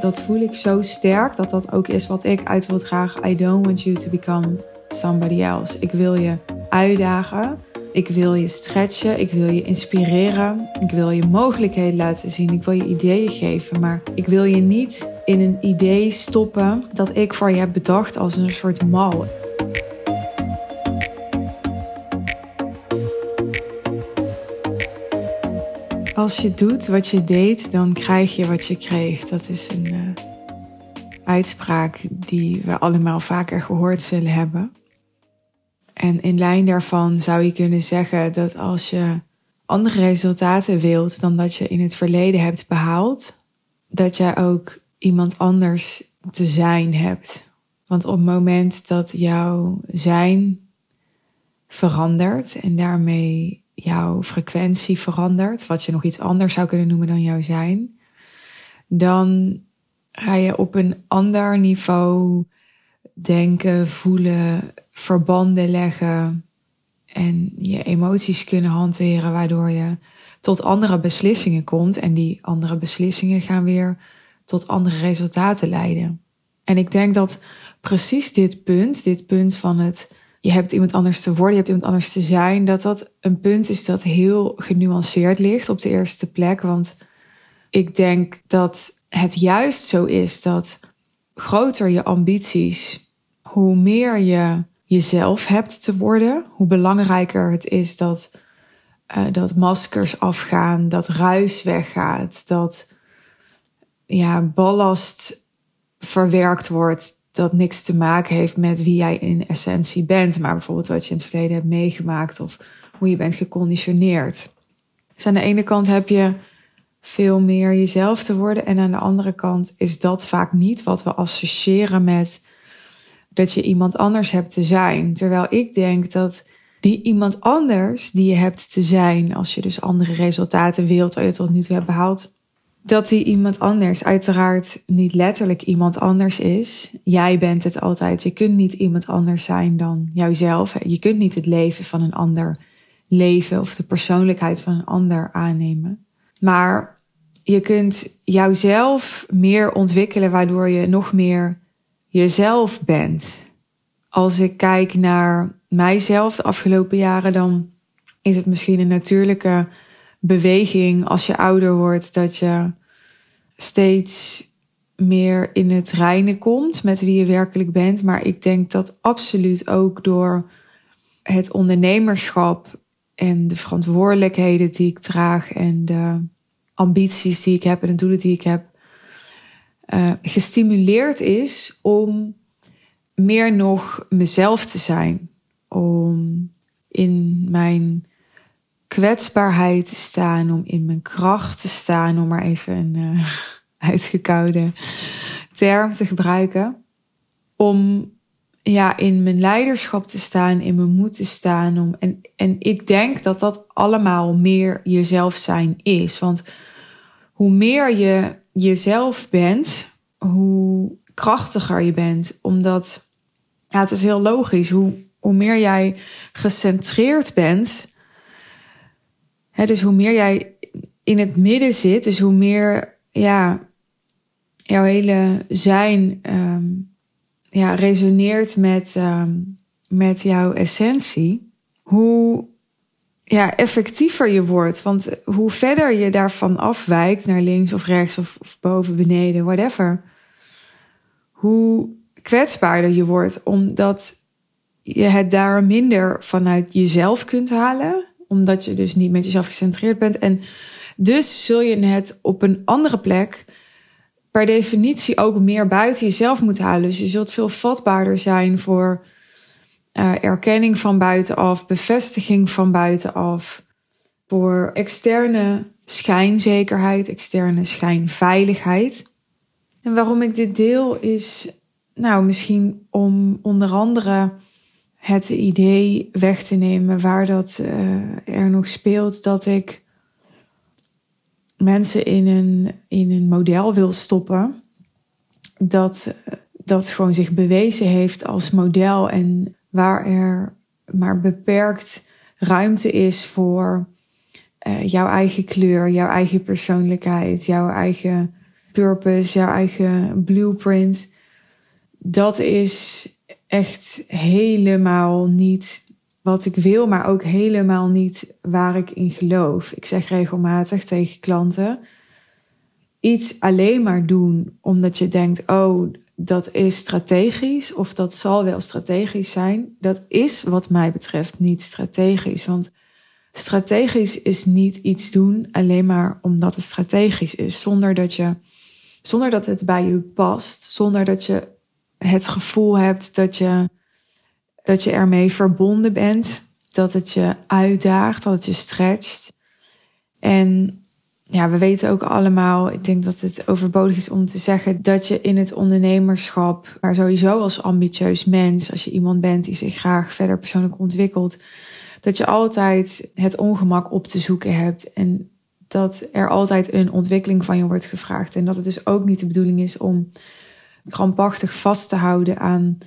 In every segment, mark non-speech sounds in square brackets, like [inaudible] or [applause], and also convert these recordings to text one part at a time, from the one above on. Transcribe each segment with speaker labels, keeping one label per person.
Speaker 1: Dat voel ik zo sterk dat dat ook is wat ik uit wil dragen. I don't want you to become somebody else. Ik wil je uitdagen. Ik wil je stretchen. Ik wil je inspireren. Ik wil je mogelijkheden laten zien. Ik wil je ideeën geven. Maar ik wil je niet in een idee stoppen dat ik voor je heb bedacht als een soort mal. Als je doet wat je deed, dan krijg je wat je kreeg. Dat is een uh, uitspraak die we allemaal vaker gehoord zullen hebben. En in lijn daarvan zou je kunnen zeggen dat als je andere resultaten wilt dan dat je in het verleden hebt behaald, dat jij ook iemand anders te zijn hebt. Want op het moment dat jouw zijn verandert en daarmee jouw frequentie verandert, wat je nog iets anders zou kunnen noemen dan jouw zijn, dan ga je op een ander niveau denken, voelen, verbanden leggen en je emoties kunnen hanteren, waardoor je tot andere beslissingen komt. En die andere beslissingen gaan weer tot andere resultaten leiden. En ik denk dat precies dit punt, dit punt van het je hebt iemand anders te worden, je hebt iemand anders te zijn, dat dat een punt is dat heel genuanceerd ligt op de eerste plek. Want ik denk dat het juist zo is dat groter je ambities, hoe meer je jezelf hebt te worden, hoe belangrijker het is dat, uh, dat maskers afgaan, dat ruis weggaat, dat ja, ballast verwerkt wordt dat niks te maken heeft met wie jij in essentie bent, maar bijvoorbeeld wat je in het verleden hebt meegemaakt of hoe je bent geconditioneerd. Dus aan de ene kant heb je veel meer jezelf te worden en aan de andere kant is dat vaak niet wat we associëren met dat je iemand anders hebt te zijn. Terwijl ik denk dat die iemand anders die je hebt te zijn, als je dus andere resultaten wilt, dan je tot nu toe hebt behaald, dat die iemand anders uiteraard niet letterlijk iemand anders is. Jij bent het altijd. Je kunt niet iemand anders zijn dan jouzelf. Je kunt niet het leven van een ander leven of de persoonlijkheid van een ander aannemen. Maar je kunt jouzelf meer ontwikkelen waardoor je nog meer jezelf bent. Als ik kijk naar mijzelf de afgelopen jaren, dan is het misschien een natuurlijke beweging als je ouder wordt, dat je steeds meer in het reinen komt met wie je werkelijk bent. Maar ik denk dat absoluut ook door het ondernemerschap en de verantwoordelijkheden die ik draag en de ambities die ik heb en de doelen die ik heb, uh, gestimuleerd is om meer nog mezelf te zijn. Om in mijn kwetsbaarheid te staan, om in mijn kracht te staan, om maar even een uh, [laughs] uitgekoude term te gebruiken. Om ja, in mijn leiderschap te staan, in mijn moed te staan. Om, en, en ik denk dat dat allemaal meer jezelf zijn is. Want hoe meer je jezelf bent, hoe krachtiger je bent. Omdat, ja, het is heel logisch, hoe, hoe meer jij gecentreerd bent, dus hoe meer jij in het midden zit, dus hoe meer ja, jouw hele zijn um, ja, resoneert met, um, met jouw essentie, hoe ja, effectiever je wordt. Want hoe verder je daarvan afwijkt, naar links of rechts of, of boven, beneden, whatever, hoe kwetsbaarder je wordt, omdat je het daar minder vanuit jezelf kunt halen omdat je dus niet met jezelf gecentreerd bent. En dus zul je het op een andere plek per definitie ook meer buiten jezelf moeten halen. Dus je zult veel vatbaarder zijn voor uh, erkenning van buitenaf, bevestiging van buitenaf, voor externe schijnzekerheid, externe schijnveiligheid. En waarom ik dit deel is, nou, misschien om onder andere het idee weg te nemen waar dat uh, er nog speelt dat ik mensen in een, in een model wil stoppen. Dat, dat gewoon zich bewezen heeft als model en waar er maar beperkt ruimte is voor uh, jouw eigen kleur, jouw eigen persoonlijkheid, jouw eigen purpose, jouw eigen blueprint. Dat is echt helemaal niet wat ik wil, maar ook helemaal niet waar ik in geloof. Ik zeg regelmatig tegen klanten: iets alleen maar doen omdat je denkt: oh, dat is strategisch of dat zal wel strategisch zijn. Dat is wat mij betreft niet strategisch. Want strategisch is niet iets doen alleen maar omdat het strategisch is, zonder dat je zonder dat het bij je past, zonder dat je het gevoel hebt dat je, dat je ermee verbonden bent, dat het je uitdaagt, dat het je stretcht. En ja, we weten ook allemaal, ik denk dat het overbodig is om te zeggen dat je in het ondernemerschap, maar sowieso als ambitieus mens, als je iemand bent die zich graag verder persoonlijk ontwikkelt, dat je altijd het ongemak op te zoeken hebt en dat er altijd een ontwikkeling van je wordt gevraagd. En dat het dus ook niet de bedoeling is om krampachtig vast te houden aan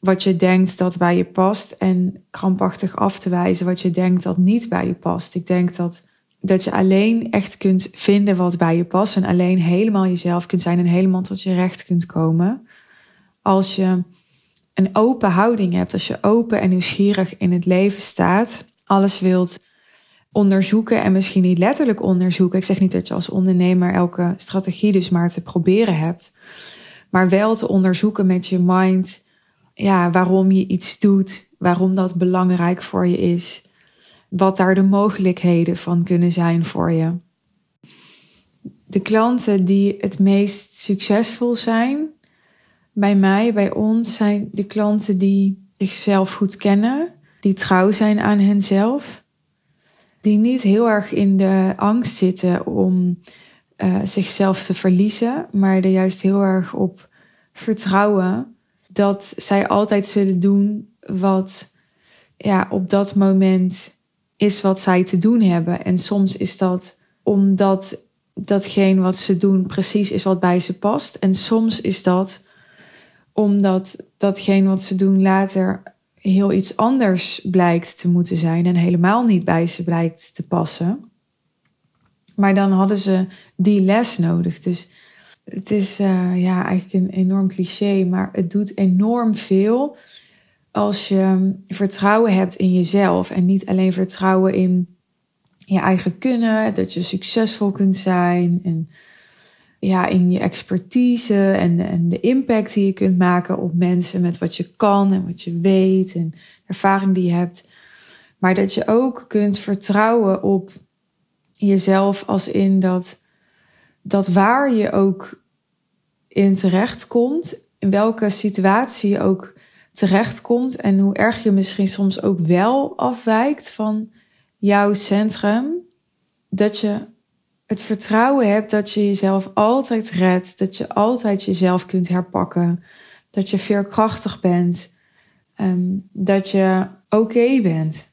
Speaker 1: wat je denkt dat bij je past en krampachtig af te wijzen wat je denkt dat niet bij je past. Ik denk dat, dat je alleen echt kunt vinden wat bij je past en alleen helemaal jezelf kunt zijn en helemaal tot je recht kunt komen als je een open houding hebt, als je open en nieuwsgierig in het leven staat, alles wilt onderzoeken en misschien niet letterlijk onderzoeken. Ik zeg niet dat je als ondernemer elke strategie dus maar te proberen hebt, maar wel te onderzoeken met je mind, ja, waarom je iets doet, waarom dat belangrijk voor je is, wat daar de mogelijkheden van kunnen zijn voor je. De klanten die het meest succesvol zijn bij mij, bij ons, zijn de klanten die zichzelf goed kennen, die trouw zijn aan henzelf die niet heel erg in de angst zitten om uh, zichzelf te verliezen, maar er juist heel erg op vertrouwen dat zij altijd zullen doen wat ja, op dat moment is wat zij te doen hebben. En soms is dat omdat datgene wat ze doen precies is wat bij ze past. En soms is dat omdat datgene wat ze doen later heel iets anders blijkt te moeten zijn en helemaal niet bij ze blijkt te passen. Maar dan hadden ze die les nodig. Dus het is uh, ja, eigenlijk een enorm cliché, maar het doet enorm veel als je vertrouwen hebt in jezelf en niet alleen vertrouwen in je eigen kunnen, dat je succesvol kunt zijn en ja, in je expertise en, en de impact die je kunt maken op mensen met wat je kan en wat je weet en ervaring die je hebt. Maar dat je ook kunt vertrouwen op jezelf als in dat, dat waar je ook in terecht komt, in welke situatie je ook terecht komt en hoe erg je misschien soms ook wel afwijkt van jouw centrum, dat je het vertrouwen hebt dat je jezelf altijd redt, dat je altijd jezelf kunt herpakken, dat je veerkrachtig bent, um, dat je oké bent.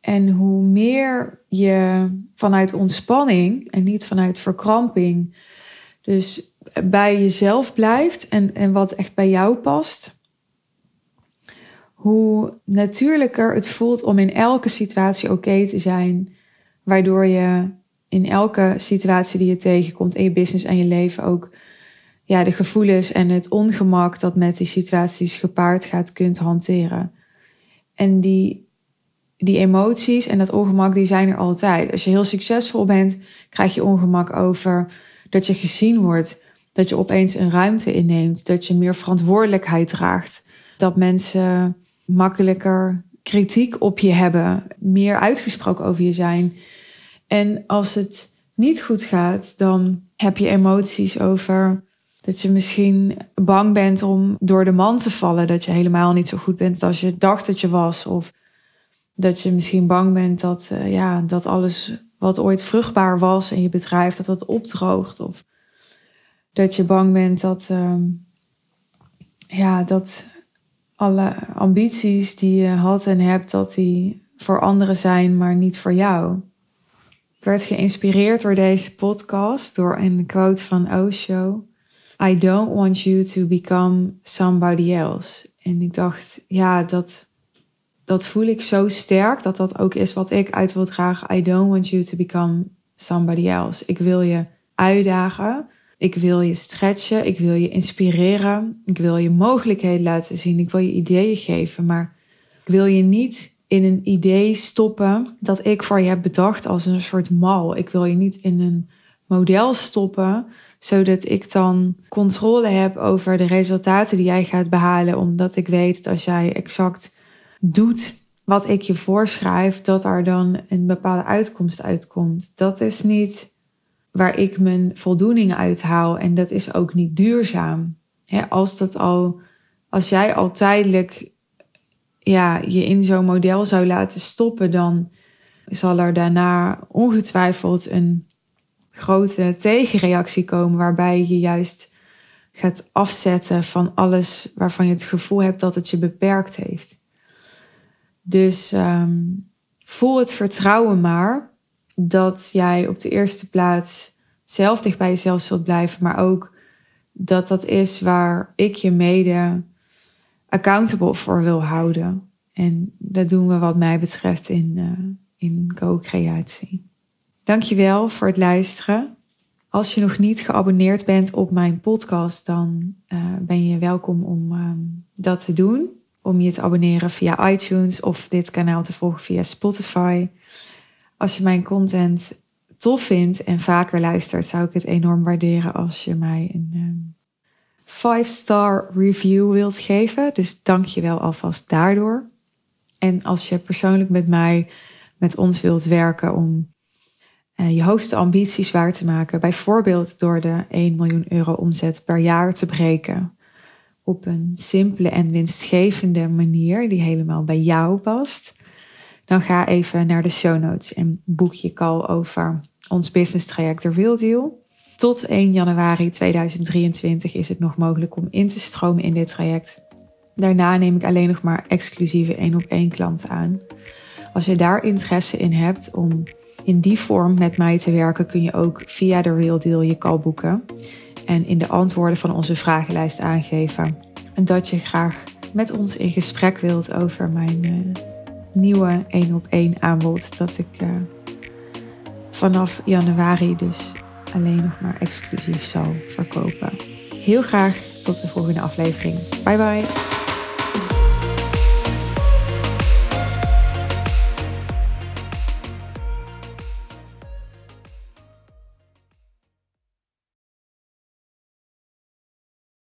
Speaker 1: En hoe meer je vanuit ontspanning en niet vanuit verkramping, dus bij jezelf blijft en, en wat echt bij jou past, hoe natuurlijker het voelt om in elke situatie oké te zijn, waardoor je in elke situatie die je tegenkomt in je business en je leven ook ja, de gevoelens en het ongemak dat met die situaties gepaard gaat, kunt hanteren. En die, die emoties en dat ongemak, die zijn er altijd. Als je heel succesvol bent, krijg je ongemak over dat je gezien wordt, dat je opeens een ruimte inneemt, dat je meer verantwoordelijkheid draagt, dat mensen makkelijker kritiek op je hebben, meer uitgesproken over je zijn. En als het niet goed gaat, dan heb je emoties over dat je misschien bang bent om door de man te vallen. Dat je helemaal niet zo goed bent als je dacht dat je was. Of dat je misschien bang bent dat, uh, ja, dat alles wat ooit vruchtbaar was in je bedrijf, dat dat opdroogt. Of dat je bang bent dat, uh, ja, dat alle ambities die je had en hebt, dat die voor anderen zijn, maar niet voor jou. Ik werd geïnspireerd door deze podcast, door een quote van Osho. I don't want you to become somebody else. En ik dacht, ja, dat, dat voel ik zo sterk, dat dat ook is wat ik uit wil dragen. I don't want you to become somebody else. Ik wil je uitdagen Ik wil je stretchen, ik wil je inspireren, ik wil je mogelijkheden laten zien, ik wil je ideeën geven, maar ik wil je niet in een idee stoppen dat ik voor je heb bedacht als een soort mal. Ik wil je niet in een model stoppen, zodat ik dan controle heb over de resultaten die jij gaat behalen, omdat ik weet dat als jij exact doet wat ik je voorschrijf, dat er dan een bepaalde uitkomst uitkomt. Dat is niet waar ik mijn voldoening uit haal en dat is ook niet duurzaam. als dat al, als jij al tijdelijk ja, je in zo'n model zou laten stoppen, dan zal er daarna ongetwijfeld een grote tegenreactie komen, waarbij je juist gaat afzetten van alles waarvan je het gevoel hebt dat het je beperkt heeft. Dus um, voel het vertrouwen maar dat jij op de eerste plaats zelf dicht bij jezelf zult blijven, maar ook dat dat is waar ik je mede accountable voor wil houden. En dat doen we wat mij betreft in, uh, in co-creatie. Dankjewel voor het luisteren. Als je nog niet geabonneerd bent op mijn podcast, dan uh, ben je welkom om um, dat te doen. Om je te abonneren via iTunes of dit kanaal te volgen via Spotify. Als je mijn content tof vindt en vaker luistert, zou ik het enorm waarderen als je mij een um, 5-star review wilt geven. Dus dank je wel alvast daardoor. En als je persoonlijk met mij, met ons wilt werken om uh, je hoogste ambities waar te maken, bijvoorbeeld door de 1 miljoen euro omzet per jaar te breken, op een simpele en winstgevende manier die helemaal bij jou past, dan ga even naar de show notes en boek je call over ons business traject Real Deal. Tot 1 januari 2023 is het nog mogelijk om in te stromen in dit traject. Daarna neem ik alleen nog maar exclusieve één op één klanten aan. Als je daar interesse in hebt om in die vorm met mij te werken, kun je ook via de Real Deal je call boeken. En in de antwoorden van onze vragenlijst aangeven. En dat je graag met ons in gesprek wilt over mijn uh, nieuwe één op één aanbod. Dat ik uh, vanaf januari dus alleen nog maar exclusief zal verkopen. Heel graag tot de volgende aflevering. Bye bye.